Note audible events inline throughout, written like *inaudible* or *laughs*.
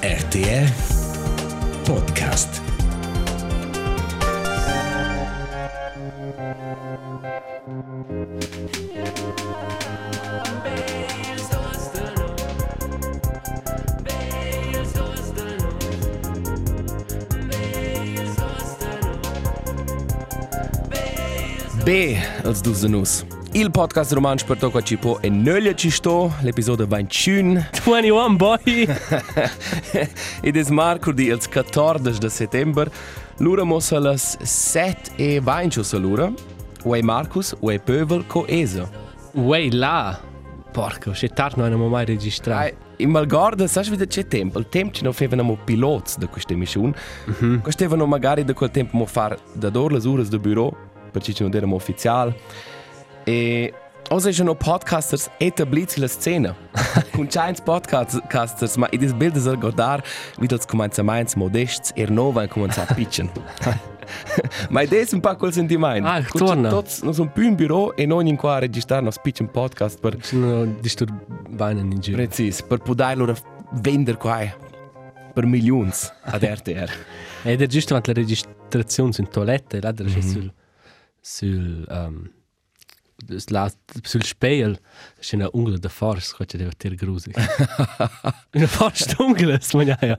RTR Podcast. B als du Nus. Il podcast tocca ci po e sto, l'episodio 21. 21 boy Ed es Marco di els 14 de settembre. Lura mos a las 7 e 20 sa lura. O è Marcus o è Pövel co Esa. Uè là Porco, c'è tardi non abbiamo mai registrato in Malgorda, sai wieder c'è tempo. Il tempo ci non facevano pilots da questa missione. Mm -hmm. Questo magari da quel tempo mo far da dor le ore del bureau, perché ci non erano ufficiali. E Ose sono podcasters etabliti la scena. Con giants podcasters, ma i disbildi del guardare, vidi els començaments modests e nova e cominciare a pitchen. ma idea è un po' quel sentimento. Ah, torna. Tots, non sono più in bureau e non in qua a registrare nos pitchen podcast per Sono disturbati in giro Precis, per poter loro vendere qua per milioni ad RTR. *laughs* Ed è giusto durante la registrazione in toilette Là c'è sul Sul um, *laughs* *laughs* la, sul spiegel c'è una ungla da forza che deve essere grusi una forza d'ungla smagliaia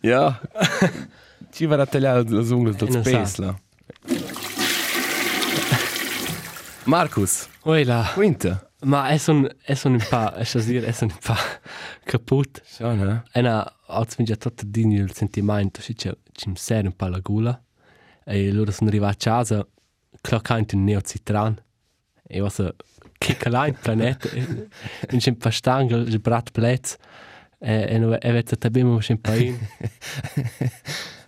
ja, ci va a tagliare le unghie del là. Marcus, Oi là quinta. ma è son è son un pa è so dire è son un pa caput Schon, eh? E na, als mi già tutto digno il sentimento, ci c'è ci mi serve un po' la gula. E loro sono arrivati a casa, cloccando un neocitran. E was a kicka in planeta. E c'è un po' stango, il brat plez. E no, e vete tabemo un po' in.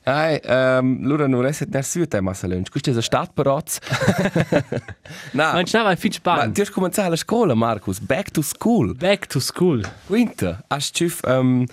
Ai, um, lura non reset ner su te massa lunch. Questo è Stadtberatz. Na, Man schnava ein fitch ma pan. ti hai cominciato la scuola, Marcus. Back to school. Back to school. Quinta. Hast du um,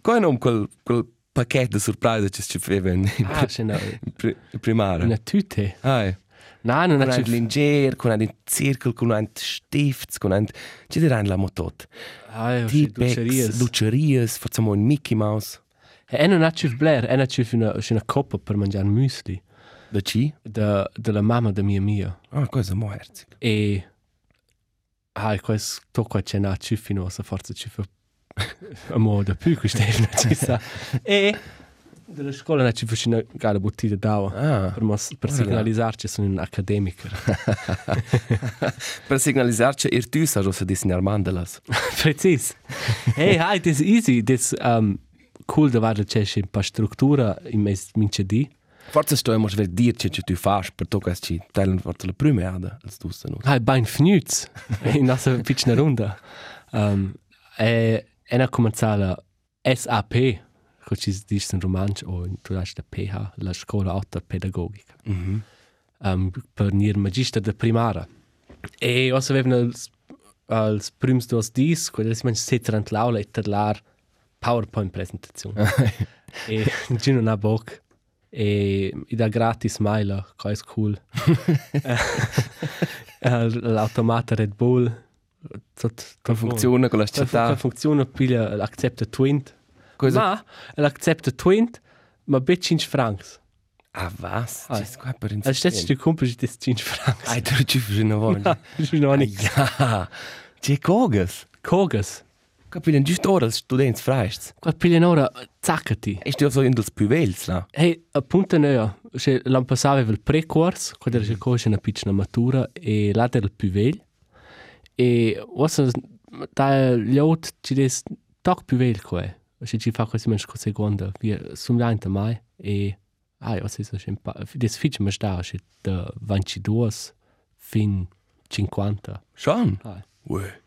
come non quel, quel pacchetto di sorpresa che ci faceva in, in, Ah, c'è una, in, pri- in primaria? una tute. Ai. No, non Con è ein ci... Linger, con ein Zirkel, con ein Stift, ein... Ci dirai la motot. Ah, Tipex. Lucerias, facciamo un Mickey Mouse. E non è ci blair, è ci una, c'è una coppa per mangiare muesli. Da ci? Da, della mamma da mia mia. Ah, cosa mo herzig. E ah, questo tocca c'è una ciuffino, se forse ci fa a modo più questo è una ci sa. E della scuola ci fa una gara bottiglia d'acqua. Ah. Per, mos- per Voilà. segnalizzarci sono un accademico. per signalizzarci, ir tu sa rosa disegnar mandalas. Precis. Hey, hai, das ist easy. Das um, cool, da war da c'è un po' struttura in mes mince di. Forse sto emos ver dirci che tu fas, per tocca ci teilen forse la prima ada, als du sa nus. Hai, bein fnüz. in nostra piccina runda. Um, e, e na cominciala SAP, che ci dice in romanzo, o tu da PH, la scuola alta pedagogica. Mhm. um, per nir magister de primara. E os avevano als, prims dos dis, quello si mangia setter ant l'aula e terlar PowerPoint presentazione. *laughs* e giù non ha boc. E da gratis maila, che è cool. *laughs* Eh, L'automata Red Bull. Tot, Con funziona con la Città. città. Funziona piglia l'accepta twint. Cosa? Ma l'accepta twint, ma bet 5 francs. Ah, was? Ah. Ci squa per Als stesso insistere. tu compri di 5 francs. Ai, tu ci fai una volta. Ich bin noch nicht. Ja, ci cogas. Kogas. Capilen giusto ora als students freist. Qua pigliano ora zaccati. Ist du so in dels puvels, la? Hey, appunto noi, se l'anno passato avevo il pre-corso, quando era cosa una piccola matura, e là il più veglio. E ora, da gli altri ci des toc più veglio qua. Se ci fa quasi meno seconda, via, sono l'anno mai, e... Ah, io sei so un po'... Des fitch ma sta, se da 22 fin 50. Schon? Ah. Ue.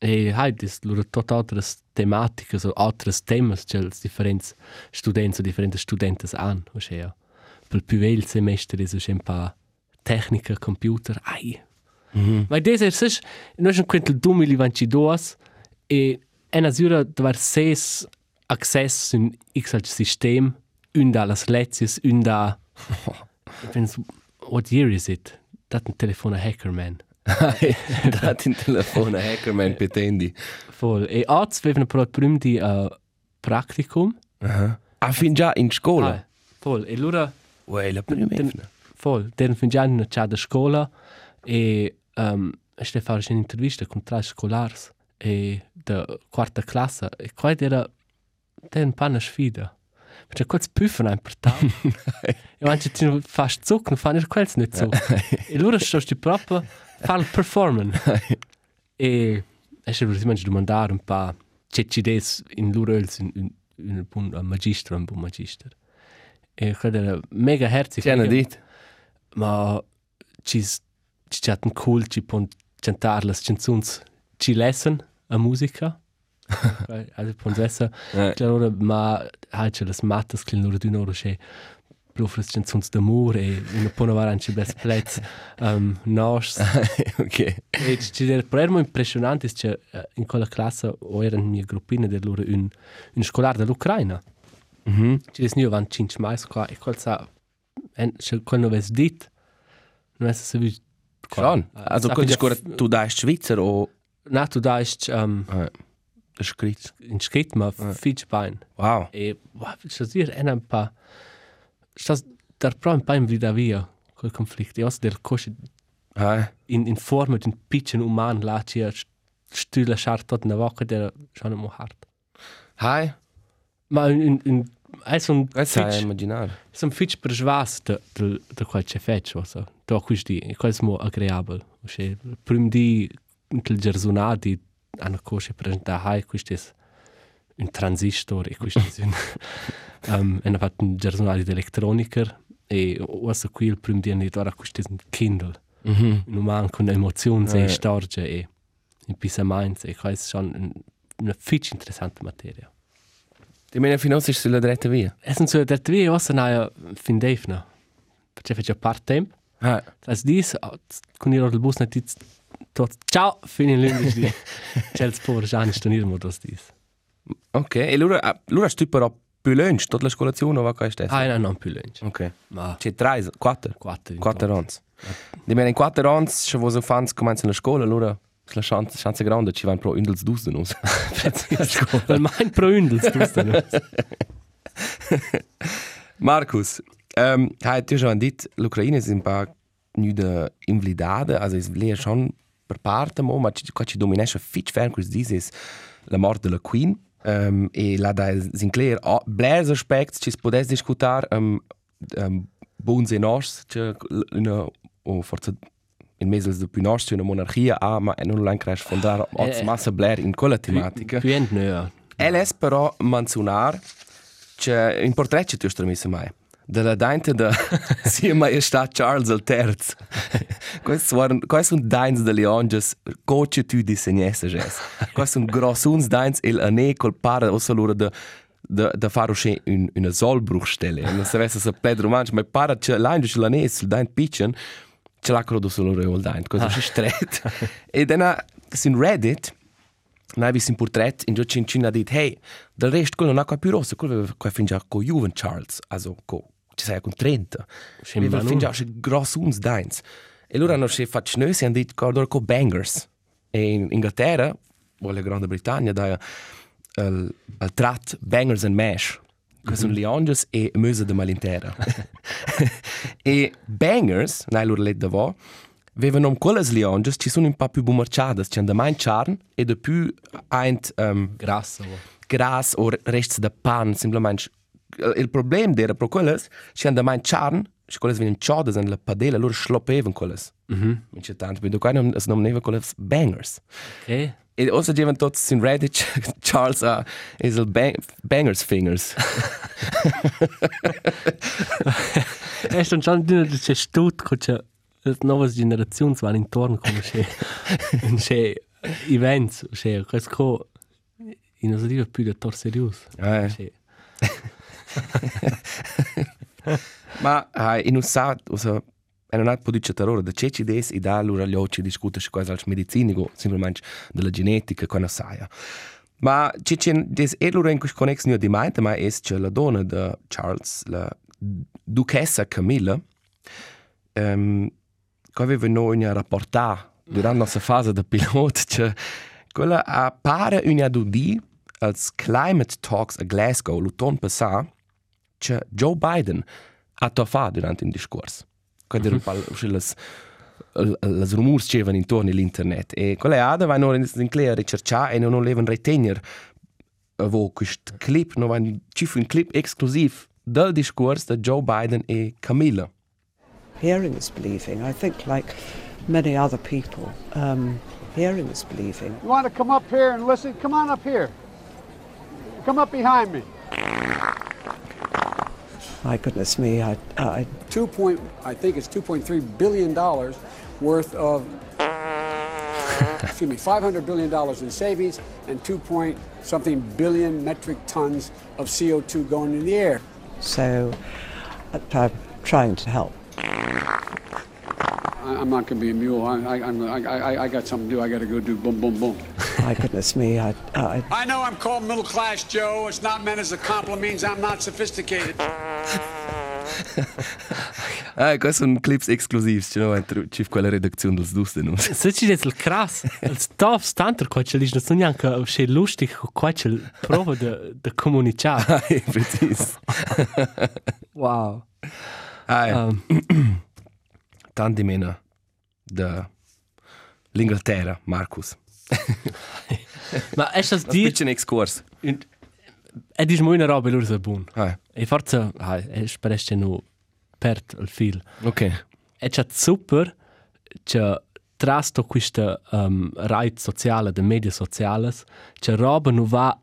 E hai dis loro tot altres tematicas o altres temas che els differents students o differentes studentes han, o sea. Per più vel semestre is un pa tecnica, computer, ai. Mhm. Ma des er sech, noi schon quintel 2022 e en asura davar ses access un x al system, un da las lezies, un da... *laughs* Wenn's, what year is it? Dat ein Telefon a hacker, man. *laughs* Dat in telefoon, hackerman, petendi. Voll. E az vevna però prim di uh, practicum. Ah, ah fin già in scuola. Ah, voll. E allora, Uè, la prima Den- mefna. voll, den fin già in una ciada scuola e um, ste fare un'intervista con tre scolars e da quarta classe e qua era den pa una sfida. Perché quels püffen ein per tau. e manche ti fast zuck, non fanno quels nicht so. e allora sto sti proprio fare il performance. e e se volete manche domandare un pa c'è ci des in loro in in in un buon magister, un buon magister. E quello era mega herzig. C'è una dit. ma ci ci c'è un cool ci pon cantare le canzoni ci lesson a musica *laughs* *laughs* *laughs* also pon essa Eh. allora ma hai c'è le matte che loro di loro c'è proprio le canzoni d'amore e una pon avere anche best plats um, nos ok. e ci era per mo impressionante che eh, in quella classe o era in mia gruppina del loro un un scolare dell'Ucraina Mhm. ci des nio van cinque mais qua e quel sa en se quel no ves dit. Non es se vi Schon. Also, fin discorre, già- tu dai Schweizer o... na tu da ist um, Ah, das in skit ma fitch bein Wow. e wow, so dir en un pa stas dar pro un pa in vida via quel conflikt e os der coche Ah, in in forma d'un pitchen uman la ci stüle schart tot na woche der schon mo hart hi. ma in in es un Das sai immaginar. Som fitch per žvas de, de, de quel ce fetch, osa. To questi, e quel smo agreabel. Oše, prim di, intel gerzunadi, ana coche presenta hai, questi un transistor, e questi un, um, ena fat un gerzunadi d'elettroniker, e osa qui il prim di ani ora questi un Kindle. Mhm. Un uman con emozioni Eh. e storge, e in pisa minds, e quel schon un, una fitch interessante materia. Die meine Finanz ist sulla dritte via. Es sind so der drie osa na fin defna. Perché fece part-time. Ah, Als dies, con il bus nicht jetzt tot. Ciao, fini l'undici di. C'è il povero Gianni stonirmo das dies. ok. E loro, ah, loro stu però più lunch, tutta la scolazione o va qua stessa? Ah, no, non più lunch. Ok. Ma C'è tre, quattro. quattro. Quattro anni. Die meine in quattro anni, se vuoi fans cominciano la scuola, allora la chance, chance grande ci vanno pro indels dus de nos. Weil mein pro Ündel tust du nicht. *laughs* Markus, ähm, hai tu schon dit, l'Ucraina ist ein paar nude invalidade, also es lea schon per parte mo, ma ci qua ci dominesce fitch fern quis dices la mort de la Queen. Um, e la da Sinclair oh, blers aspects ci podes discutar um, um, buns e nos che una o forza in mesels de pinos una monarchia ha ma non lang crash fondar oz Eh, massa blair in quella tematica. Più end nöa. LS però menzionar che in portrait tu stremisse mai della dainte da *laughs* sia maestà Charles il terzo questo waren questo un dains de Leonges coach tu disegnesse jes questo un grossuns dains il ane col para o salura de da da fare usce un una solbruchstelle non se vesse se pedro manch ma para che l'ange ce l'ane sul daint pitchen ce l'ha crodo solo reol daint questo è stret *laughs* e dena sin reddit Nei vis in portret in giocin cin ha dit hey, del rest quello non ha più rosso, quello qua fin già con Juven Charles, also co ci sei con 30. Scim Aveva Manu. fin già se gross uns dains. E loro hanno se fatto noi si hanno dit cordor co bangers. E in Inghilterra, o la Grande Britannia da il il trat bangers and mash. Che sono Leonges e Möse de Malintera. *laughs* e bangers, nei loro let davò, avevano um quelles Leonges, ci sono un po' più bumarciadas, c'è da main charn e da più eint um, Grassa. gras o rests de pan, simplement. Il problem era pro quelles, ci hanno da main charn, ci quelles venivano ciodas en la padella, loro schloppevano quelles. Mhm. Non c'è tanto, quindi qua non si nominava quelles bangers. Okay. E also gevano tutti in Reddit, *laughs* Charles uh, is il bang, bangers fingers. Es stand schon dünner, dass es stut, es novas generazioni vanno intorno come se *laughs* in se events, se questo in non dice più di tor serius. Eh. Ma hai in un sa, also, è non ha podice terrore, da c'è ci des e da loro gli occhi discute su quasi als medicinico, simplemente della genetica, quando saia. Ma c'è c'è des e loro in questo connesso di mente, ma è che la donna di Charles, la duchessa Camilla, um, che aveva noi rapportato durante la nostra fase da pilota, che quella appare una dudi als Climate Talks a Glasgow l'autunno passato, che Joe Biden ha toffato durante un discorso. Quando erano le, le rumors che c'erano intorno all'internet. E quelle ade vanno in clea a ricercare e non volevano ritenere wo questo clip, non vanno ci fu un clip esclusivo del discorso di Joe Biden e Camilla. Hearing is believing. I think like many other people, um, hearing is believing. You want to come up here and listen? Come on up here. Come up behind me. My goodness me, I, I Two point, I think it's two point three billion dollars worth of, excuse me, five hundred billion dollars in savings and two point something billion metric tons of CO two going in the air. so uh, I'm trying to help. I, I'm not going to be a mule. I, I, I'm, I, I, I got something to do. I got to go do boom, boom, boom. My goodness me, I, I I know I'm called middle class, Joe. It's not meant as a compliment. Means I'm not sophisticated. Ah, questi sono clips esclusivi, ci no, ci quella redazione dels dus denus. Se ci des il cras, il tof stanter qua c'è non sono neanche sche lustig qua c'è il prova de de comunicare. Ah, precis. Wow. Ah, Um, *clears throat* tanti mena da l'Inghilterra, Marcus. *laughs* ma è das Un dir excurs. è dis mo una roba lur sa bun. Ah, E forza, ah, è spereste no pert il fil. ok. è già super che trasto questa um, rete sociale, de media sociales, che roba non va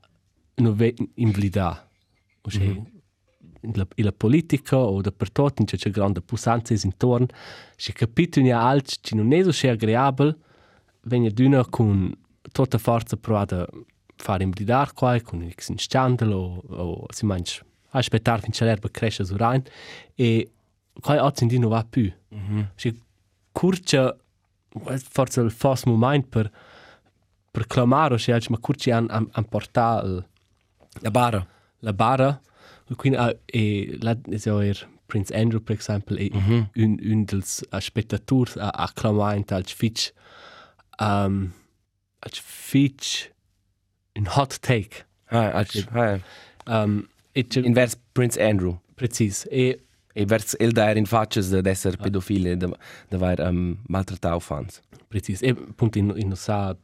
non va invalidare. O sea, mm -hmm. in, la, in la politica o dappertutto c'è c'è grande pusanza intorno, c'è capito in alt che non è so agreabile, viene d'una con tutta forza provata fare invalidare qua, con un scandalo o, o si mangia aspettare finché l'erba cresce su rein e qua oggi non va più. Mm -hmm. C'è curcia, forse il fast moment per per clamare, c'è ma curcia an, an, an portare La barra. la barra, e quindi uh, e la so er Prince Andrew per esempio e mm -hmm. un un dels spettatori a acclamare al fitch um, al fitch un hot take. Ah, ah. Um, e c'è Invers Prince Andrew. precis e E vers el da in faccias de esser pedofile, de, de vair um, maltrattau fans. precis e appunto in in sa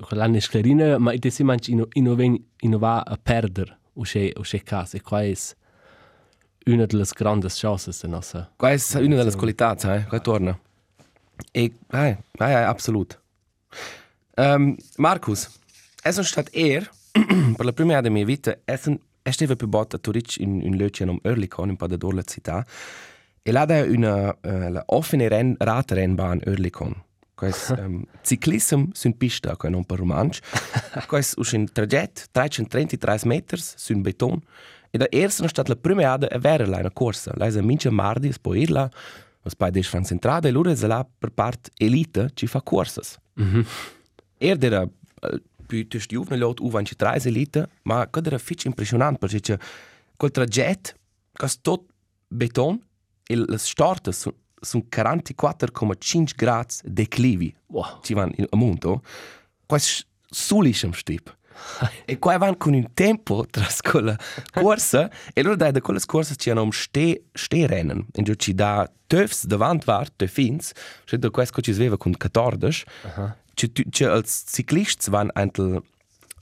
quell'anno è sclerina ma ide si mangi in in ven in va a perder o se o se cas e qua è una delle grandi chances de nostra Qua è una delle qualità, eh? Qua torna. E, ah, ah, ah, absolut. Um, Marcus, es un stat er, per la prima della mia vita, es un è stava più botta a Turic in un luogo nom Örlikon, in Pada d'Orla città, e là da una uh, la offene ren, radrennbahn Örlikon. Quais um, *laughs* ciclism sun pista, quai non per romansch. Quais us un traget 333 meters sun beton. E da erst stat la prima ada a vera la una corsa. La è mince mardi, poi irla, os pai des fan centrada, e lura è là per part elite ci fa corsas. -hmm. Er era più giovane u van ci trais elite, ma quad era fitch impressionant, perché quel traget, cas tot beton, e le storte sun, sun 44,5 gradi declivi. wow Ci van in amunto. Quas sulischem stip. E qua van con un tempo tras quella corsa e loro dai da quelle corse ci hanno ste ste rennen. In giù ci da töfs davant var töfins c'è da questo ci sveva con 14 ci ci als ciclists van antel uh,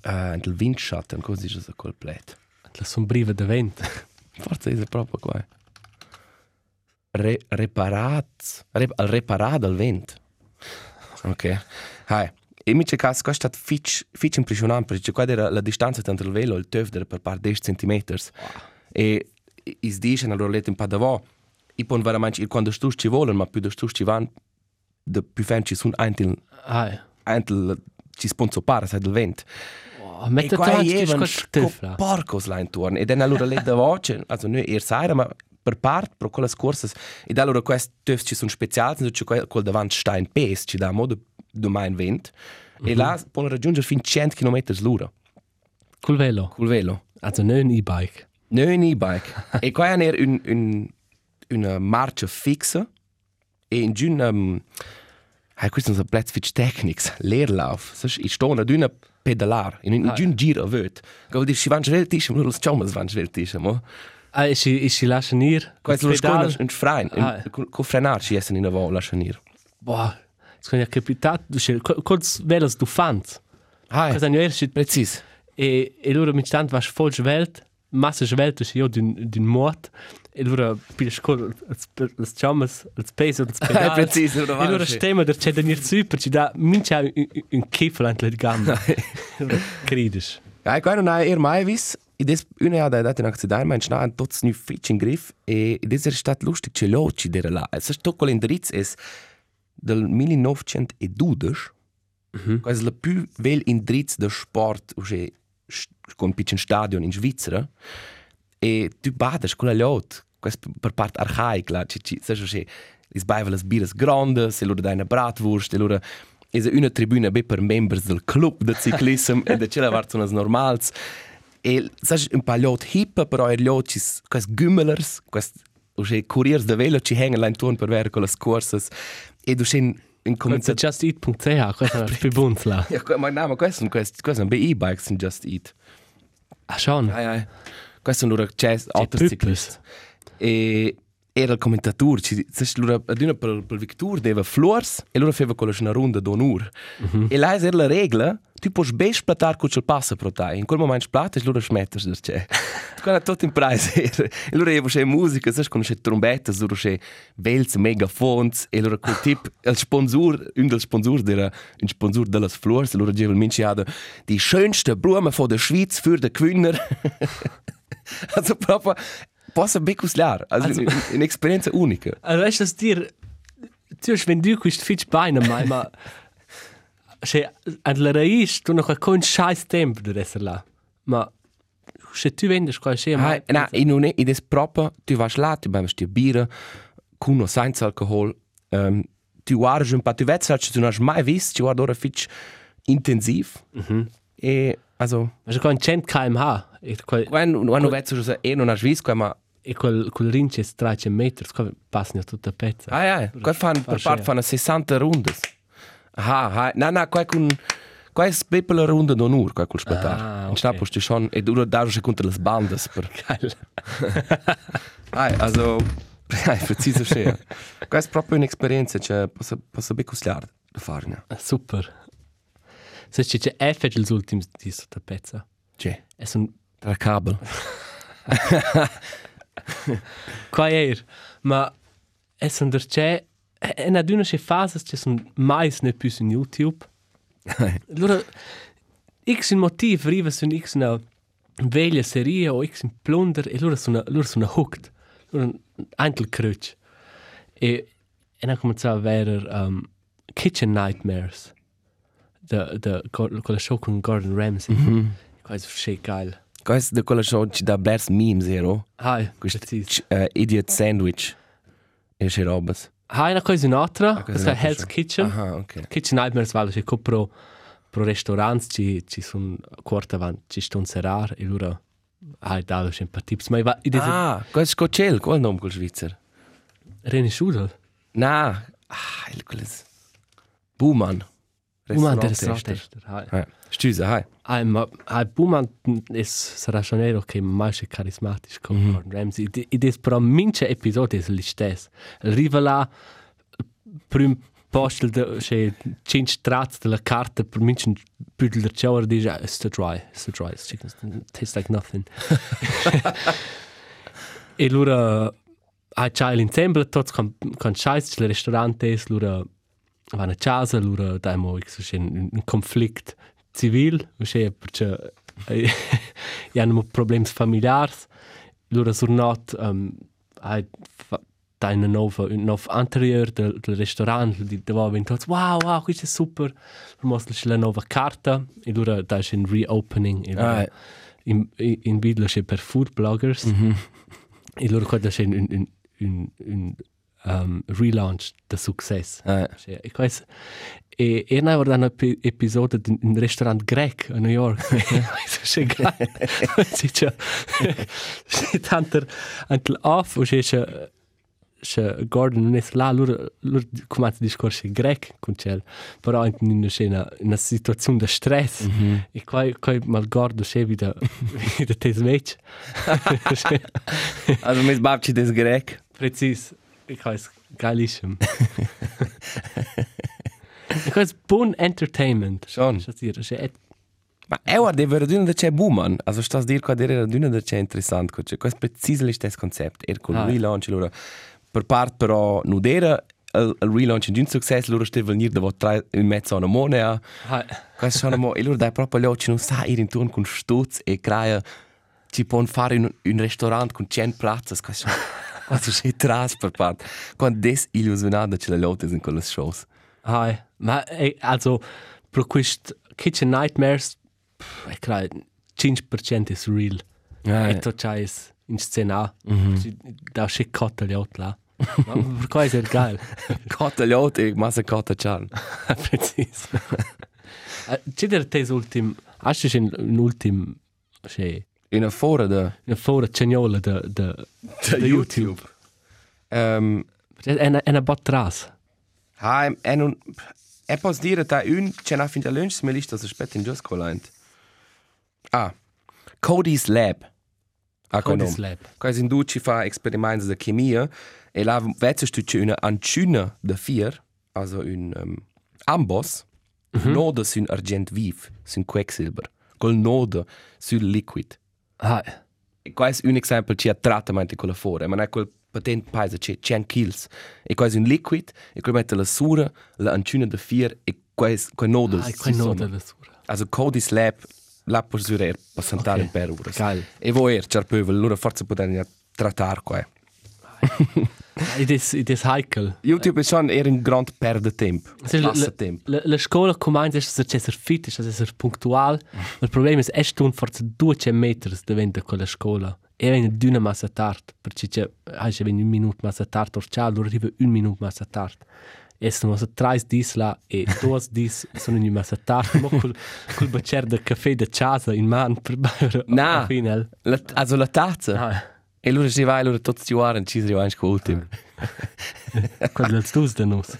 antel windschatten così è so complet la sombriva de vent. *laughs* Forza è proprio qua Re, reparat rep, al reparat al vent. Ok. Hai e mi c'è caso questo è stato fitch fitch impressionante perché qua era la distanza tra il velo e il töf era per par 10 cm e is dice allora letto un po' davò i pon veramente quando stu ci volen ma più da stu ci van de più fan ci sun antel ah antel ci sponso para sai del vent. Wow mette qua è che un porcos là intorno e dann allora le da voce also noi er sai ma per part pro quelle scorse e da allora quest töf ci sun speciali quel quel davant stein pes ci da modo do mein vent e là pon raggiungere fin 100 km l'ora col velo col velo also non un e-bike No, un e-bike. *laughs* e qua è un, un, una marcia fixa e in giù um, hai questo sono Platz Fitch Technics, Leerlauf. Sai, ich sto ad una pedalar, in in giun giro vöt. Go dir si van schweltisch, nur los chomas van schweltisch, mo. Ah, e si, e si lasciano ir? Quais los conas un frein, Ah. co frenar ci essen in a vo lascian ir. Boah, es kann ja capitat, du sche, kurz velas du fans. Hai, Cosa ne erst precis. e e loro mit stand was voll schwelt, massa schwelt is io din din mort. E loro pil scol las chamas, als peso, als pedal. precis, loro E loro vanno, sì. stemma der c'è denir super, ci da mincha un kiffel ant le gamma. *laughs* Crides. Ja, quai non hai er mai vis. I des une ha da dat in accident, mein schna an tots nu fitch in griff e des er stat lustig che loci der la. Es sto col indirizz es del 1912. Mhm. Quais la più vel indirizz de sport usche con piccin stadion in Svizzera. E tu badas con la lot, quais per part archaic la, ci ci, sai usche is baiva las biras grandes, e lura da una bratwurst, e lura is una tribuna be per members del club de ciclism e de cela vart sonas normals. E sai un pa lot hip, però er lot cis quais gümmelers, quais usche couriers de velo ci hengen la intorno per ver con las courses. E du schin in Kommt comincia justeat.ch, cosa für Bunzla. Ja, ma no, ma questo non questo, questo non bei e-bikes in Just Eat. Ah schon. Ai ai. Questo non jazz altri ciclisti. E era il commentatore, ci lura aduna per per Victor deva flors e loro feva con una ronda d'onor. E là era la regola, tu puoi bes platar con il passa pro te. In quel momento splatas loro smettes der c'è. *laughs* Quando tutto in price era. E loro evo c'è musica, sai con c'è trombette, loro c'è belz megafons e loro col tip il sponsor, un del sponsor era un sponsor delle flors, loro diceva il minci ada die schönste Blume von der Schweiz für den Gewinner. *laughs* also proprio posso becus lar, also, Also- also un'esperienza unica. Also *laughs* weißt du, dass dir zuerst wenn du quist fitch beine mai ma se an la raiz tu noch kein scheiß tempo der esser là. Ma se tu vendes qua se Ah, na, in un in des proprio tu vas là, tu beves dir Bier, con o senza alcohol. Um, tu guardi un po', tu vedi che tu non hai mai visto, tu guardi ora fitch intensiv. E also, Ma se con 100 km/h e quel quando quando vedi che e non hai visto, ma e quel quel rince 300 metri, qua passano tutta pezza. Ah ja, qua fan per Fa part schön. fan 60 rundes. Ah, ah, na na, qua con qua è spepela runde d'onur, qua col spetar. Ah, In ok. Schnapp posti schon e dura da schon contra las bandas per. *laughs* Geil. *laughs* Ah, also *laughs* ja, preciso schön. Qua è proprio un'esperienza, cioè posso posso be cusliar da farne. Super. Se c'è c'è F gli ultimi di sotto pezza. Cioè, È un tra kabel. Qua er, ma è un der c'è è una d'una che fase che sono mai ne più su YouTube. *laughs* Allora X in motiv arriva su X una veglia serie o X in plunder e allora sono allora sono hooked. Allora antel crutch. E e na comincia a avere um, Kitchen Nightmares. Da da con la show con Gordon Ramsay. Mm -hmm. Quasi sche geil. Qua è de quella show ci da blers memes zero. Hai, Questo precis. uh, idiot sandwich. E c'è robas. Una cosa un'altra, cosa questa è un'altra Hell's. Kitchen. Aha, ok. Kitchen Nightmares vale che pro pro restaurants ci ci sono quarta avanti ci sto serar e loro hai dato sempre tips ma va ide ah. Ah, qua è scocel, qual nome col Svizzer? Reni Schudel Na, ah, il quelles. Buman. Buman der Restauranttester. Restaurant hai Ja, stüse, hai. hai ma hai Buman es che mai è carismatisch con mm -hmm. Gordon Ramsay ide es pro mince episode es listes arriva là prim postel de che cinque strats della carta per mince pudel der chauer dice it's too dry it's too dry it's chicken it tastes like nothing *laughs* e lura a child ensemble tots con con scheiß le restaurantes lura van a casa lura daimo x un, un conflict civil che perché i hanno problems familiars. Lura surnot um, hai da una nova un nov anterior del, del restaurant di dove ben tots wow wow questo è super. Mostra la nova carta e lura da c'è un reopening. E lura, Ah, in in, in video *laughs* c'è per food bloggers. Mm -hmm. e loro qua c'è un un un, un um, relaunch da success Ah, Cioè, e questo e e noi guardando un epi- episodio di un ristorante greco a New York c'è c'è tanto anche off o c'è se Gordon non è là, loro, loro comincia a discorrere greco con ciel, però in una scena, una situazione di stress, mm -hmm. e poi, poi mal Gordon c'è vita, vita te sveccia. Also mis babci des grec. Precis, e poi è geilissimo. e poi è buon entertainment. Schon. Cioè, dire, c'è Ma è guarda, è vero d'una c'è buman. Also stas dir qua dire d'una c'è interessant, c'è questo preciso l'istes concept, er con Ah. relaunch loro. Per part però nudera il, il relaunch in un successo loro steve venire da tre in mezzo a una monea. Ah, Questo sono mo e loro dai proprio gli occhi non sa ir intorno con stutz e crea ci può fare un, un ristorante con 100 piazze, questo questo c'è tras per part. Quando desillusionato c'è le lotte in quelle shows. ah, ma also, pro quist Kitchen Nightmares, pff, ich glaube, 5% ist real. Ah, E to c'hai in scena, da c'è cotta gli altri là. Ma per questo è geil. Cotta gli occhi e massa cotta chan. Precis. Eh, C'è der tes ultim, hast du schon un ultim, c'è Una fora de una fora cegnola de, de, de YouTube. Um, È una, è una bot tras. ha, e non... E posso dire che un c'è una finta lunch, ma lista se spetta in giusto collant. Ah, Cody's Lab. Ah, Cody's Lab. Quasi in Duci fa esperimenti di chimia e la vezza stuccia una ancina de fier, also un um, ambos, mm -hmm. noda sun argent viv, sun quecksilber, col noda sul liquid. E questo è un esempio che ha trattamento con la fora, ma è quel patente paese che 100 kg. E questo è un liquid, e quello mette la sura, la ancina de fier e questo quei nodos. ah, quel noda la sura. Also Cody's Lab, la posurer per sentare Ok. in per ore. E voi er, c'è poi, allora forse potremmo trattare qua. *laughs* Ed è, ed è heikel. YouTube è schon eher un grand perde tempo. Sì, la- Passa tempo. La, la scuola comincia a essere fit, a essere puntual. Ma il problema è che è forse 200 metri davanti a quella scuola. E viene di una massa tard, perché c'è c'è un minuto massa tard, o c'è allora arriva un minuto massa tard. E sono tre dis là e due dis sono in massa tard. Ma col, col bicchiere di caffè di casa in mano per bere. Alla fine. La, also la tazza. Ah, *laughs* *laughs* *laughs* E allora si va, allora tutti gli anni ci si rivange con l'ultimo. quello del stus da nos.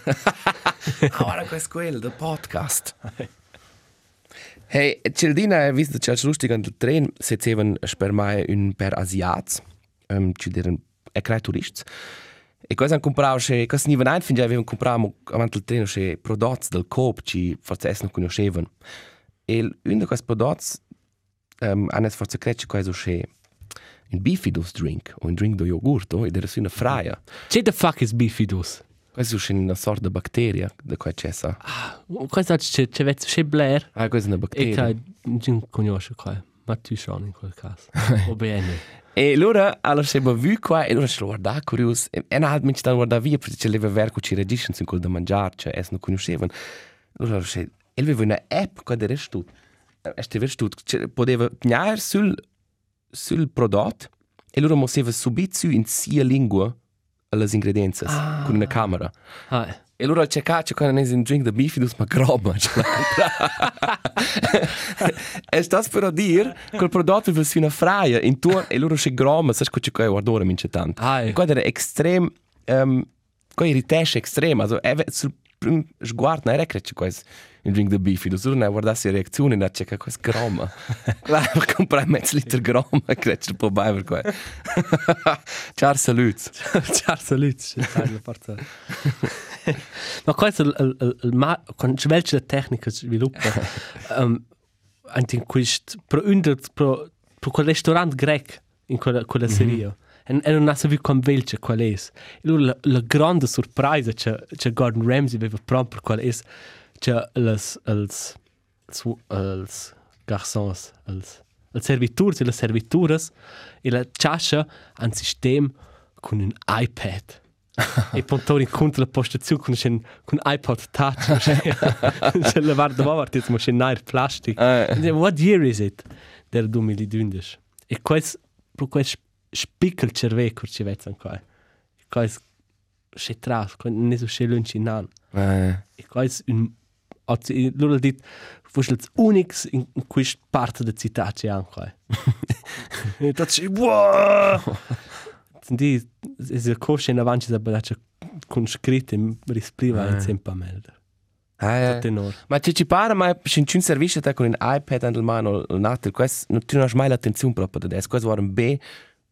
Ora questo è quello del podcast. Hey, Cildina ha visto che lustig an del tren sezevan per mai un per asiats, um, ci e crai turists. E cosa han comprato che cosa ni venain fin già avevano comprato avant il treno che prodotti del Coop ci forse es non conoscevano. E un di questi prodotti um, hanno forse credo questo che un bifidus drink o un drink do yogurto ed era su una fraia. C'è the fuck is bifidus? Questo è una sorta di batteria da cui c'è sa. Questo c'è c'è c'è Blair. Ah, questa è una E batteria. che non conosco qua, ma tu schon in quel caso. *laughs* O bene. E allora, allora si è vu qua e allora si guarda curioso. E non ha mi sta guarda via perché c'è leva ver con ci regisce in quel da mangiare, cioè es non conoscevano. Allora si e aveva una app qua del resto. E ste ver stut, poteva pignare sul sul prodotto e allora museva subito su in sia lingua le ingredienze ah. con una camera. Ah, E allora c'è caccia quando è un drink di bifidus ma groba. *laughs* e sta per dire che il prodotto è una fraia intorno e loro c'è groma, sai che c'è guardare mince tanto. Ah, E qua era estrem, um, qua irritasce estrem, also è sul sguardo non è che c'è questo un drink di bifidus, tu non guardassi le reazioni e c'è che questo groma. Claro, per comprare mezzo litro groma, che può bere per questo. Ciao, saluti. ciao salut, la parte. Ma questo il il il ma con la tecnica sviluppa. Ehm anche in questo pro un pro pro quel ristorante grec in quella quella serie. E, non sa più con velce qual è. E la, la grande sorpresa c'è c'è Gordon Ramsay aveva proprio per qual è c'è les els els els garçons els els servitors e le servitures e la ciascia ha un sistema con un iPad. e punto incontro la postazione con un con iPod touch. C'è *laughs* la guarda ma guarda jetzt machine nair plastic. Eh. What year is it? Der 2012. E questo pro questo spickel cerveco ci vezza qua. Questo c'è tras, non è so c'è lunchinan. Eh. E questo un Oggi, loro hanno detto, fosse l'unico in, in questa parte della città c'è anche. e tu dici, wow! di es il cosce in avanti *laughs* da bella con scritto in rispriva Ah. in sempre melder. Ah, ja. Tenor. Ma ci ci pare mai c'è un servizio te con un iPad in mano il nato, questo non ti non hai mai l'attenzione proprio da adesso, questo var un B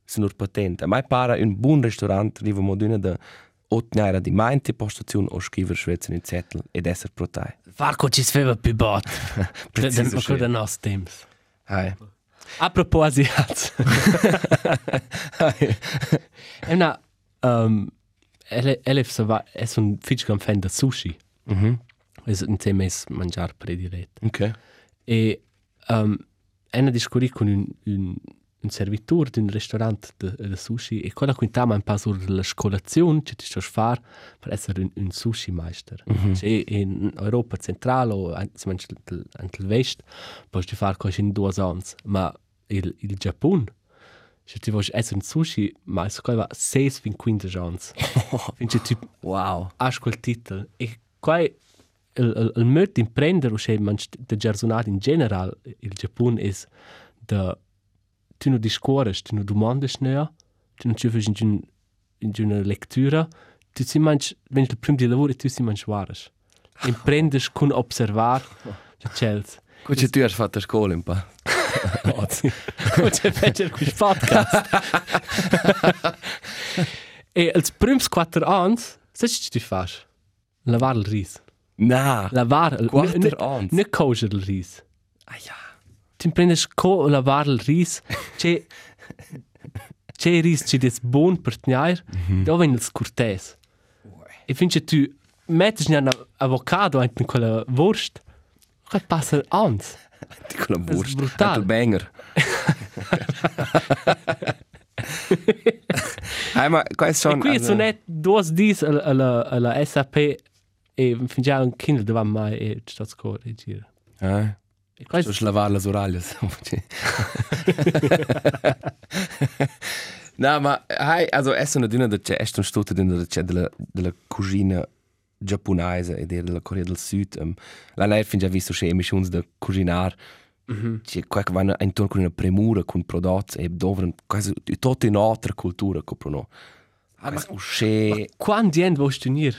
sono patente. Mai pare un buon ristorante riva moduna da ottenere di mente postazione o scrivere schweizer in zettel ed essere pro te. Farco ci sveva più bot. *laughs* Preciso Ma da nos temps. Hai. A proposito, è una *laughs* um, Elef se va è un fitch gran fan da sushi. Mhm. Es insieme es mangiar prediletto. Ok. E um, è una discorri con un, un, un di un ristorante de, de sushi e quella quintama un po' sulla scolazione che ti sto fare per essere un, un sushi meister. Mm -hmm. Cioè in Europa centrale o anche nel vest puoi fare così in due anni, ma il, il Giappone se ti vuoi essere un sushi meister, quello va 6 fin 15 anni. Quindi tu Wow. hast quel titolo e qua il, il, il modo di imprendere o se man de giardinare in generale il Giappone è da tu non discorres tu non domandi ne tu non ci fai in, in una lettura tu si mangi wenn il primo di lavoro tu si mangi vares imprendes con osservar le cels Cosa tu hai fatto *laughs* a scuola un po'? come c'è faccio questo podcast e als prims quattro anni sai che ti fai lavare il riso Na. Lavar il Quattro ne- anni. Ne kosher il ris. Ah ja. Ti prendes co lavar il ris. C'è c'è il ris c'è des bon per tnair. Da ven il scurtes. E finché tu metti un avocado in quella wurst. Che passa ans. Ti con la Das ist Wurst. brutal. Banger. Hai ma E sono qui sono net dos dis alla alla alla SAP e finché un kind davanti mai e sta score e gira. Eh. E questo Sto lavare le oraglie. no, ma hai, also esso una dina da c'è, è un studio dina da c'è della, della cucina giapponese e della Corea del Sud. Um, la lei fin già visto c'è emissioni da cucinar. C'è qua che vanno intorno con una premura, con prodotti e dove quasi tutta un'altra cultura coprono. Ah, ma c'è... quando dient vuoi tenir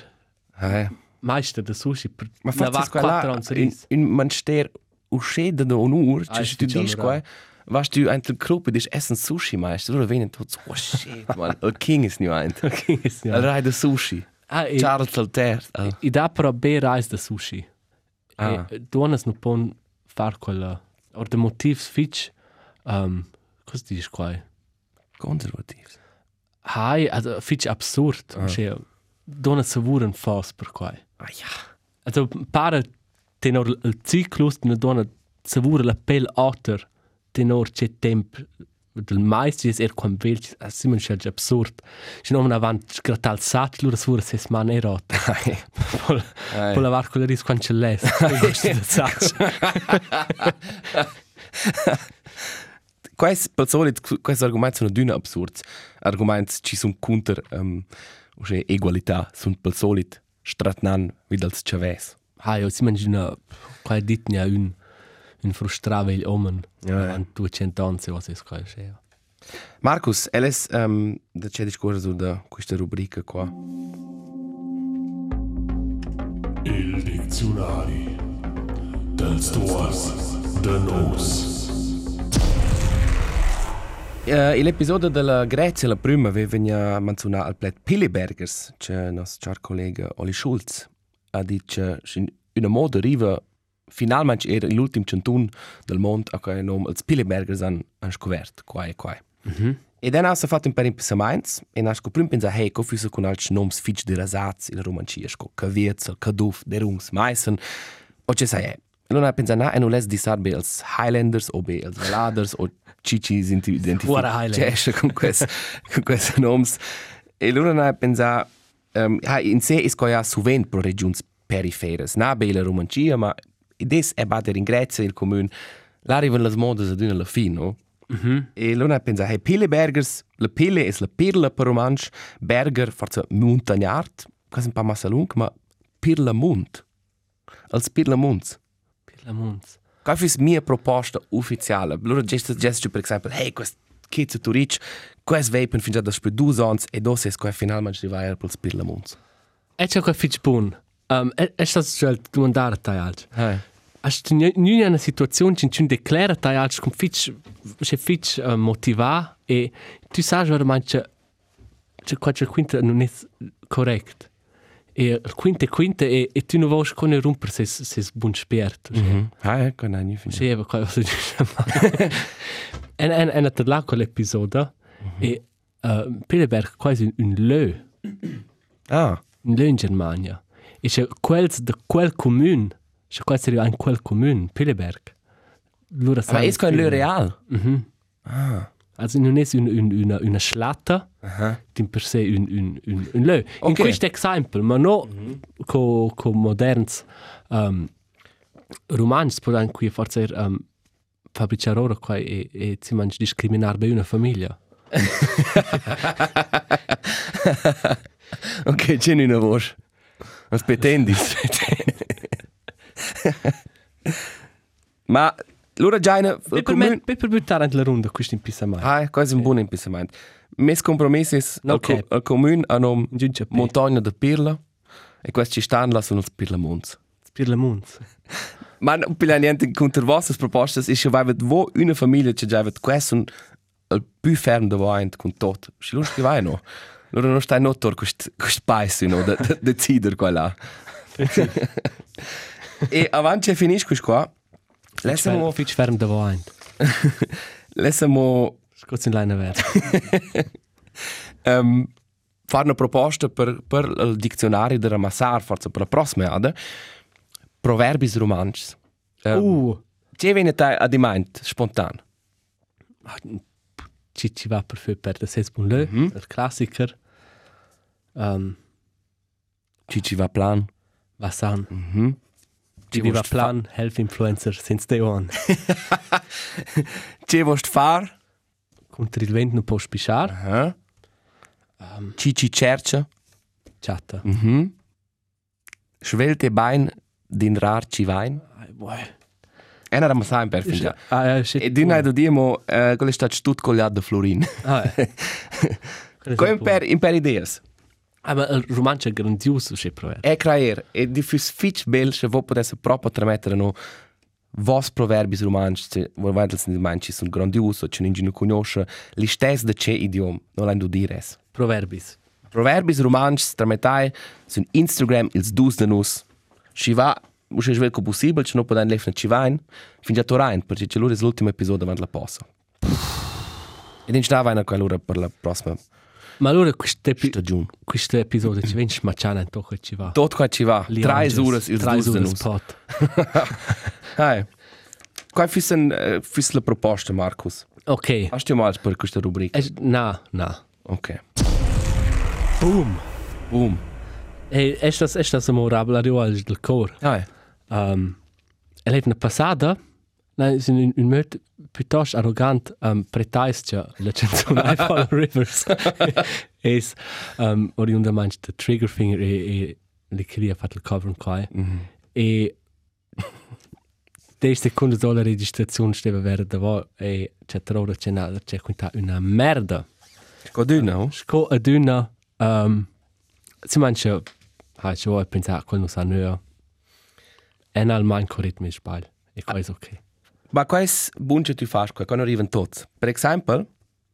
Eh. meister da sushi per Ma lavar forse quattro anni in, ris. in manster uscida da un'ur, Ah, cioè se tu dici vas tu ein der Gruppe, dis essen Sushi meister, oder wenn du so, oh shit, man, il *laughs* king is nu ein. Okay, ist Il ja. rai da Sushi. Ah, e, Charles Alter. Ah. e dà però be rais da sushi. Ah. E donas no pon far quella or de motivs fitch um, cosa dici qua? Konservativ. Hai, also fitch absurd. Ah. Cioè, dona savuren fos per qua. Ah ja. Also pare tenor il ciclus de dona savura la pel otter tenor c'è temp del mais es er quam vel simon c'è absurd. Ci non avant gratal sat lura savura ses man erot. Pol Ai. pol lavar quella ris quan c'è les. Quais, per solito, quais argumenti sono d'una absurd. Argumenti ci sono counter, um, usce egualità, sono per solito stratnan, wie als Chavez. Ah, io simon una qua dit ne un un frustrave il omen. Ja, ja. An 200 anni se was es qua c'è. Marcus, eles, um, da c'è discorso su da questa rubrica qua. Il dizionari dels tuors de nos. Uh, L'episodio della Grecia, la prima, aveva menzionato al plet Pillebergers, c'è il nostro collega Oli Schulz, ha detto che una moda arriva, finalmente era l'ultimo centun del mondo a cui nome els Pillebergers hanno han scoperto, qua e qua. -hmm. E dann ha fatto un per impensaments, e ha scoprito pensare, hey, come fusse con altri nomi fitch di rasazzi, la romancia, sco Kavirzel, Kaduf, Derungs, Meissen, o c'è sai, allora ha pensato, no, e non les di sarbe als Highlanders, o be als Valaders, o Cici sind identifiziert. Ora Highlander. Cioè, con questi con questi nomi. E allora ha pensato, um, in sé è scoia suvent pro regioni periferes, na bella romancia, ma des è batter in Grecia, il comune, là arrivano le mode ad una alla fine, no? Mm -hmm. E allora ha pensato, hey, Pillebergers, la pille è la pirla per romansch, Berger, forse montagnard, quasi un po' massa lung, ma pirla mont. Als pirla mont. Per la munz. Qual è la mia proposta ufficiale? Allora, gesto, gesto per esempio, hey, quest, Kitze Turic, quest vapen fin già da spe due ans e dos es quai finalmente di vai per spirla munz. E c'è quel fitch bun. Um, e, e sta cioè domandare a te altro. Hai. Hast du nie eine Situation, in der du deklärt hast, als du fitch, se fitch uh, motivar e tu sai veramente che quattro quinta non è correct. E il quinta quinta e, e tu non vuoi con romper se se buon spert. Mhm. Hai, kann ich nicht Sì, ma cosa dice? En en en at la quell'episodio e uh, Pilleberg quasi un lö, *clears throat* Ah, un lö in Germania. E c'è quels de quel comune, c'è quasi un quel comune, Pilleberg. Lura aber es kein Lö real. Mhm. Ah. Also non è un, un, una, una schlatta, Aha. di per sé un, un, un, un lö. In Ok. questo esempio, ma no con co moderns um, romans, può anche forse um, fabbricare ora qua e, e si mangia discriminare una famiglia. *laughs* Ok, c'è una voce. Aspettandi. *laughs* Ma allora già in Per, per, me, per, per buttare in la ronda questo in pisa mai. Ah, questo è un buon impisamento. Mes compromissi al, Ok. co al comune hanno Giunge a P. montagna da Pirla e questi ci stanno sono i Pirla Mons. Per la munz. *laughs* Ma non per niente contro le vostre proposte, è che avete voi una famiglia che già avete questo il più fermo davanti con tutto. Se lo scrivai no. Allora non stai notto questo questo paese no da da decidere qua là. e avanti finisce questo qua. Lasciamo Fitch ferm davanti. lasciamo *laughs* Scots in line verde. *laughs* um, fare una proposta per, per il dizionario di Ramassar, forse per la prossima ada, proverbi romanci. Um, Uh, C'è viene te a di mente, spontaneo. ci ci va per per da ses bun lö, Mhm. il classiker. Um, Ci ci va plan. va san. Mhm. Ci viva plan, health influencer since day one. C'è vost far? Contro il vento non può spisciare. Aha. Um, ci ci cerca. Chatta. Mhm. Svelte bein din rar ci vain. Ai, boy. *laughs* E non Ramassar in perfino. Ah, ja, shit. E di noi dodiamo, uh, quello è stato tutto cogliato da Florin. Ah, eh. Come in per, in per ideas. Ah, ma il romanzo è grandioso, se prover. è creare e di fus fitch bel se vo potesse proprio tramettere no vos proverbis romanci se vo vedel sin manci sono grandioso ci non ingino conosce li stes de che idiom non l'hanno dires Proverbis. proverbis romanci trametai su Instagram ils dus de nus ci va usce vel co possibile ci no poden lefne ci vain fin già torain perché c'è loro l'ultimo episodio davanti la posa ed in stava una quella per la prossima Ma allora questo epi stagione questo episodio ci viene smacciare in tocco e ci va. tot qua ci va Li tre Angels, ore ils tre dus de ore nus spot. *laughs* Hai. Qual fis la proposta, Marcus? Ok. Hast du mal per questa rubrica? Es, na, na. Ok. Boom. Boom. E estas estas memorabile arrivage del cor. Hai. Um, elle heeft una passada, na, is un, un mot piuttosto arrogant um, preteistia la canzone I Follow Rivers. es um, oriunda manch the trigger finger e, e li cria fat il cover qua. Mm -hmm. E 10 secondi dopo la registrazione stava vera da voi e c'è trovo c'è una c'è quinta una merda. Godù, no? Sco ad una um, si mangia ha ci vuoi pensare quello sa noi en al manco ritmi sbagl e qua è ok. Ma quais bunche tu fas qua quando arrivan tots? Per esempio,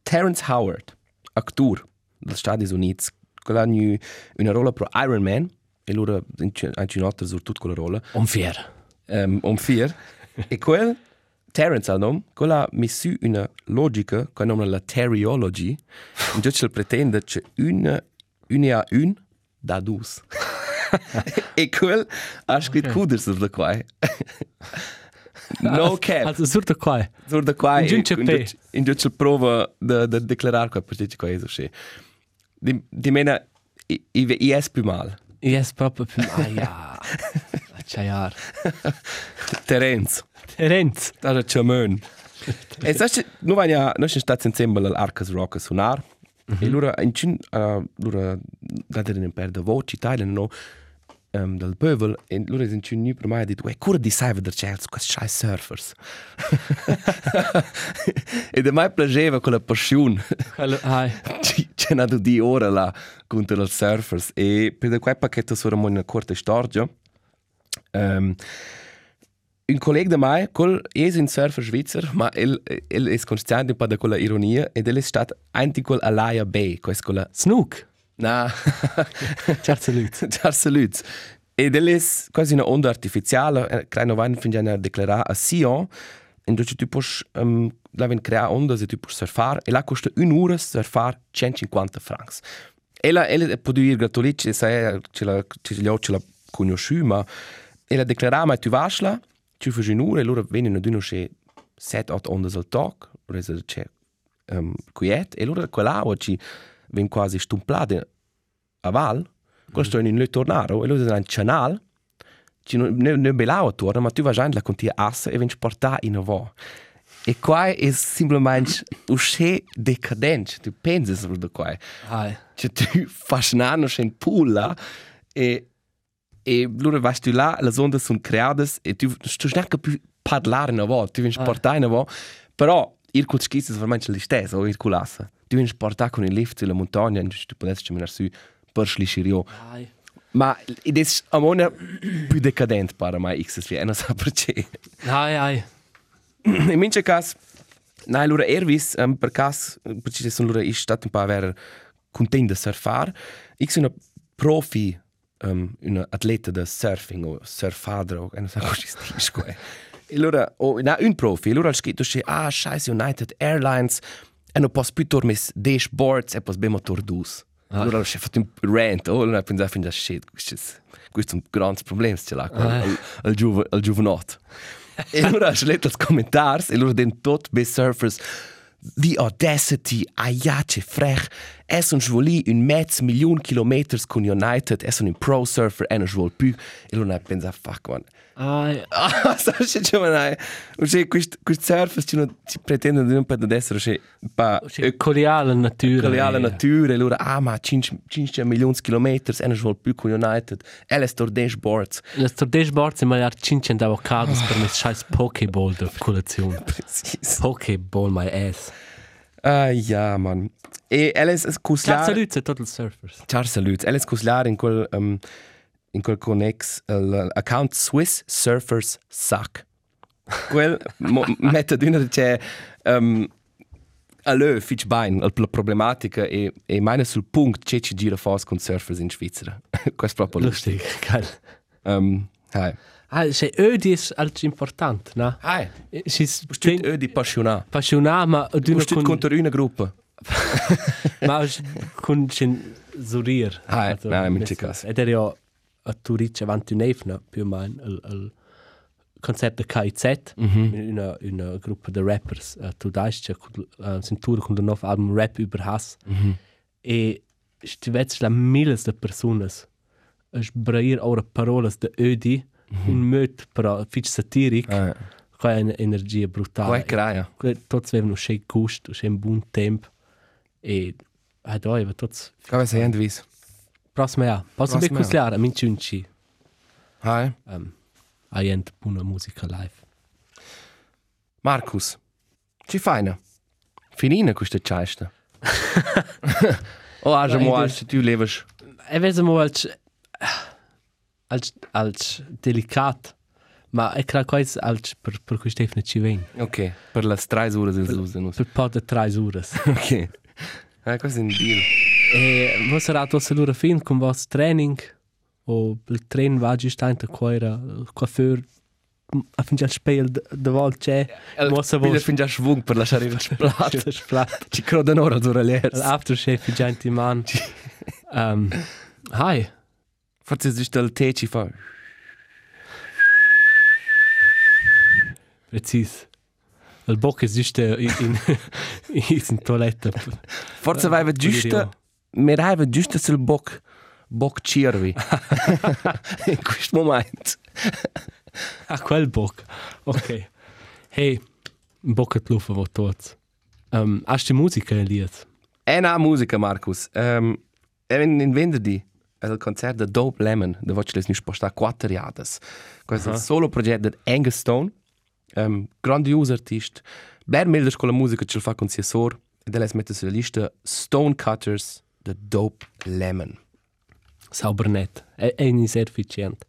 Terence Howard, actor dels Stati Units, che ha una rola pro Iron Man, e loro hanno notte su tutta quella rola, Om vier. um, om vier. e quel Terence al nome, quella ha messo una logica che nome la teriology, in cui pretende che una, una a un da dus. *laughs* e quel ha scritto okay. cuders da qua. no cap. Also surto qua. Sur da qua In giunce pe. in giunce prova de de declarar qua per dici cosa so. Di di mena i i i es più mal. Yes, proprio più. Ah, ja. *laughs* Acciaiar. Terence. Terenz. Da è chamön. E sai nu va ja no sta insieme all'Arcas Rock a suonar. E loro in cin uh, loro da in per de voci tale no um, del pövel e loro sind schon nie per mai dit, "Uè, cura di sai veder c'è questi schei surfers." *laughs* e de mai piaceva quella passione. Hallo, hai. *laughs* Ci c'è nato di ora là contro i surfers e per quel pacchetto sono una corta storia. Um, un collega di me, col è un surfer svizzero, ma il il è consciente un po' di quella ironia ed è stato anche quel Alaya Bay, questa quella Snook. Na, *laughs* Ciao salut. *laughs* ciao salut. Ed è quasi una onda artificiale, eh, che non vanno finire a Sion, in cui tu puoi um, la ven creare onde se tu puoi surfare e la costa un'ora surfare 150 francs. E la e può dire gratuito, se ce la ce la ce la conosciuta, ma e la dichiarare ma tu vas là, tu fai un'ora e loro vengono d'uno che 7-8 onde al tag, o c'è um, quiet, e loro quella ci ven quasi stumplade a val, questo è in le tornaro, e loro è un canale, ci non ne, ne belao torna, ma tu vai già in la contia assa e vengi portare in avò. E qua è semplicemente uscì decadente, tu pensi su da qua. Hai. Cioè tu fai nano in pulla e e loro vai tu là, le onde sono create e tu tu neanche più parlare in avò, tu vengi Ah. portare in avò, però il col schizzo è veramente l'istessa, o il culassa. Tu vengi portare con il lift sulla montagna e tu potessi camminare su per schliscirio. Hai. Ma ed è a mona più decadente per me XSV, e non so perché. Hai, hai. In mince cas, na lura Ervis, um, per cas, perché sono lura ist stato un po' aver content de surfar. Ich sono una profi, um, una atleta de surfing o surfadra o non so come si dice qua. E allora, o na un profi, allora ha scritto che ah, scheiße United Airlines. E non posso più tornare dashboards e poi abbiamo tordus. Allora ho fatto un rant, oh, ho pensato fin da shit, questo è un grande problema ce l'ha al, al, giovanotto. e allora ho letto i commentari e loro den tot bei surfers. The audacity, aiace, frech. Es un svoli un mezz milion kilometers con United, es un pro surfer e non svol più. E loro pensa, fuck man. Hai. *laughs* Ah, sai che c'è man. Usce quest quest surfers ci non ci pretendono di non per adesso usce pa Coriale natura. reale natura e loro ah ma 5 5 milioni chilometers e non svol più con United. E le sto dashboards. Le sto dashboard se mai 500 avocados per me scheiß Pokéball de colazione. *laughs* Precis. Pokéball my ass. Ah ja, man. E Ciao cuslar. salut, c'est total surfers. Ciao salut. Elles cuslar in quel um, in quel connex l'account Swiss Surfers Suck. Quel mette d'una c'è um, Allora, fitch bain, la problematica e, e meine sul punkt c'è ci gira fos con surfers in Svizzera. *laughs* Questo è proprio lustig. Lustig, geil. Um, hai. Ah, se ödi ist als important, na? Hai. Sis Stut ö di passionà. passionat, ma Du d'una stut con contro una gruppa. ma con cin zurir. Ah, nein, mit Chicas. Ed era ja a Turic avanti un'efna, più o meno, il, il concept de KIZ, una, una gruppa de rappers, uh, tu daist ja, uh, sind tour con un nuovo album Rap über Hass. E stivetz la miles de personas, es brair ora parolas de ödi, un möt però fitch satiric, Ah, qua è energia brutale. Qua è craia. Tots avevano un gusto, un buon tempo. E ad oggi, tots Come sei andvis? Prossimo ja. Posso Prossimo be consigliare a Minchunci. Hai. Um, Hai buona musica live. Markus, ci faina. Finina questa ciasta. o age Nein, *laughs* *laughs* mo das- als tu levas. E vezi mo als als delicat. Ma è cra quais als per per cui Stefano ci ven. Ok, per las 3 ore del uso. Per po de 3 horas. *laughs* Ok. Ah, questo è un deal. e vos sarà to salura fin con vos training o il train va giusto in qua era coiffeur a fin già spel de vol c'è. Mossa vos fin già schwung per lasciare il *laughs* splat. splat. Ci credo un'ora d'ora l'ers. L'aftershave di Gianti Man. um, hi. Forse è giusto il te ci fa. Precis. Il bock è giusto in, in, in toiletta. Forse aveva giusto... Mi aveva giusto sul boc... Boc cirvi. In *laughs* *laughs* questo momento. Ah, quel bock. Ok. Hey, bock at lufa vo tots. Um, hast du Musiker, Elias? È una musica, Markus. Um, in, in venerdì. È il concerto di Dope Lemon, dove ci sono spostati quattro riadas. Questo è il solo progetto di Angus Stone, um, grandioso artista, ben meglio con la musica che fa con sia sor, e lei mette sulla lista Stone Cutters di Dope Lemon. Sauber net. È, è inefficiente.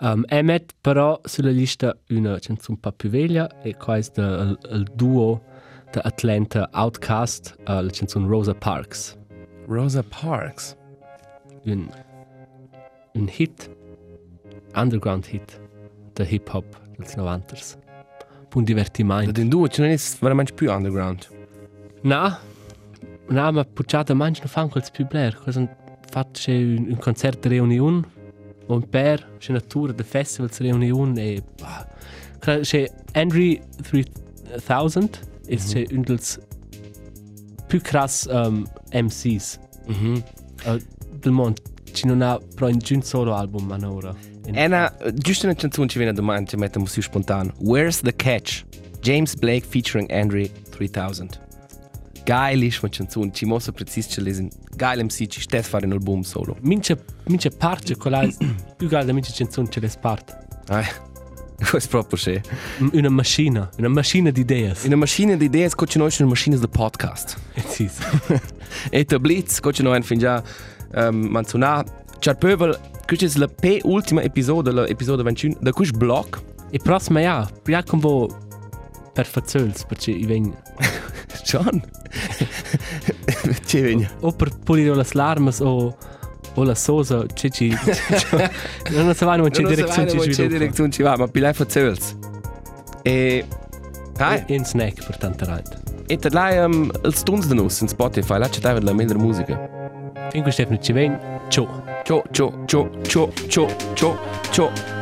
Um, e met però sulla lista una canzone un po' più veglia e questo è il, il duo di Atlanta Outcast, uh, la canzone Rosa Parks. Rosa Parks. Un, un hit, underground hit, di hip hop dels 90s. Un divertimento. Da den duo ce non è veramente più underground. No, no, ma pucciata mangi non fanno quels più blair. Cosa faccio un, un concerto di reunione, un per, c'è una tour di festival di reunione e bah. C'è Henry 3000 e c'è un dels più crass um, MCs Mhm. uh, del mondo. Ci non ha però in un solo album a ora. E una, giusto una canzone ci viene domani, ci mettiamo su spontaneo. Where's the Catch? James Blake featuring Henry 3000. Geilissima canzone, ci mostra preciso ce lesen. Geil MC, ci stes fare un album solo. Mince, mince parte con la *clears throat* più grande mince canzone ce le sparte. Eh, *laughs* questo è proprio. M- Una macchina, una macchina di idee. In una macchina di idee, scocci noi una macchina di podcast. Sì, sì. *laughs* E te blitz, scocci noi fin già um, manzona. Ciao Pövel, questa è la pe ultima episodio, l'episodio 21, da questo blog. E prossimo ja, ja con vo per fazzöls, perché i vegn *laughs* John. Ci viene. o per pulire le larmes o o la sosa, c'è ci non sapevamo in che direzione ci Che sviluppa. direzione ci va, ma più lei fa zöls. E... Hai, E un snack per tanta gente. e te lai um, il stunz de nus in Spotify, là c'è la migliore musica. Finkelstefnu Tivan, to. To, to, to, to, to, to, to.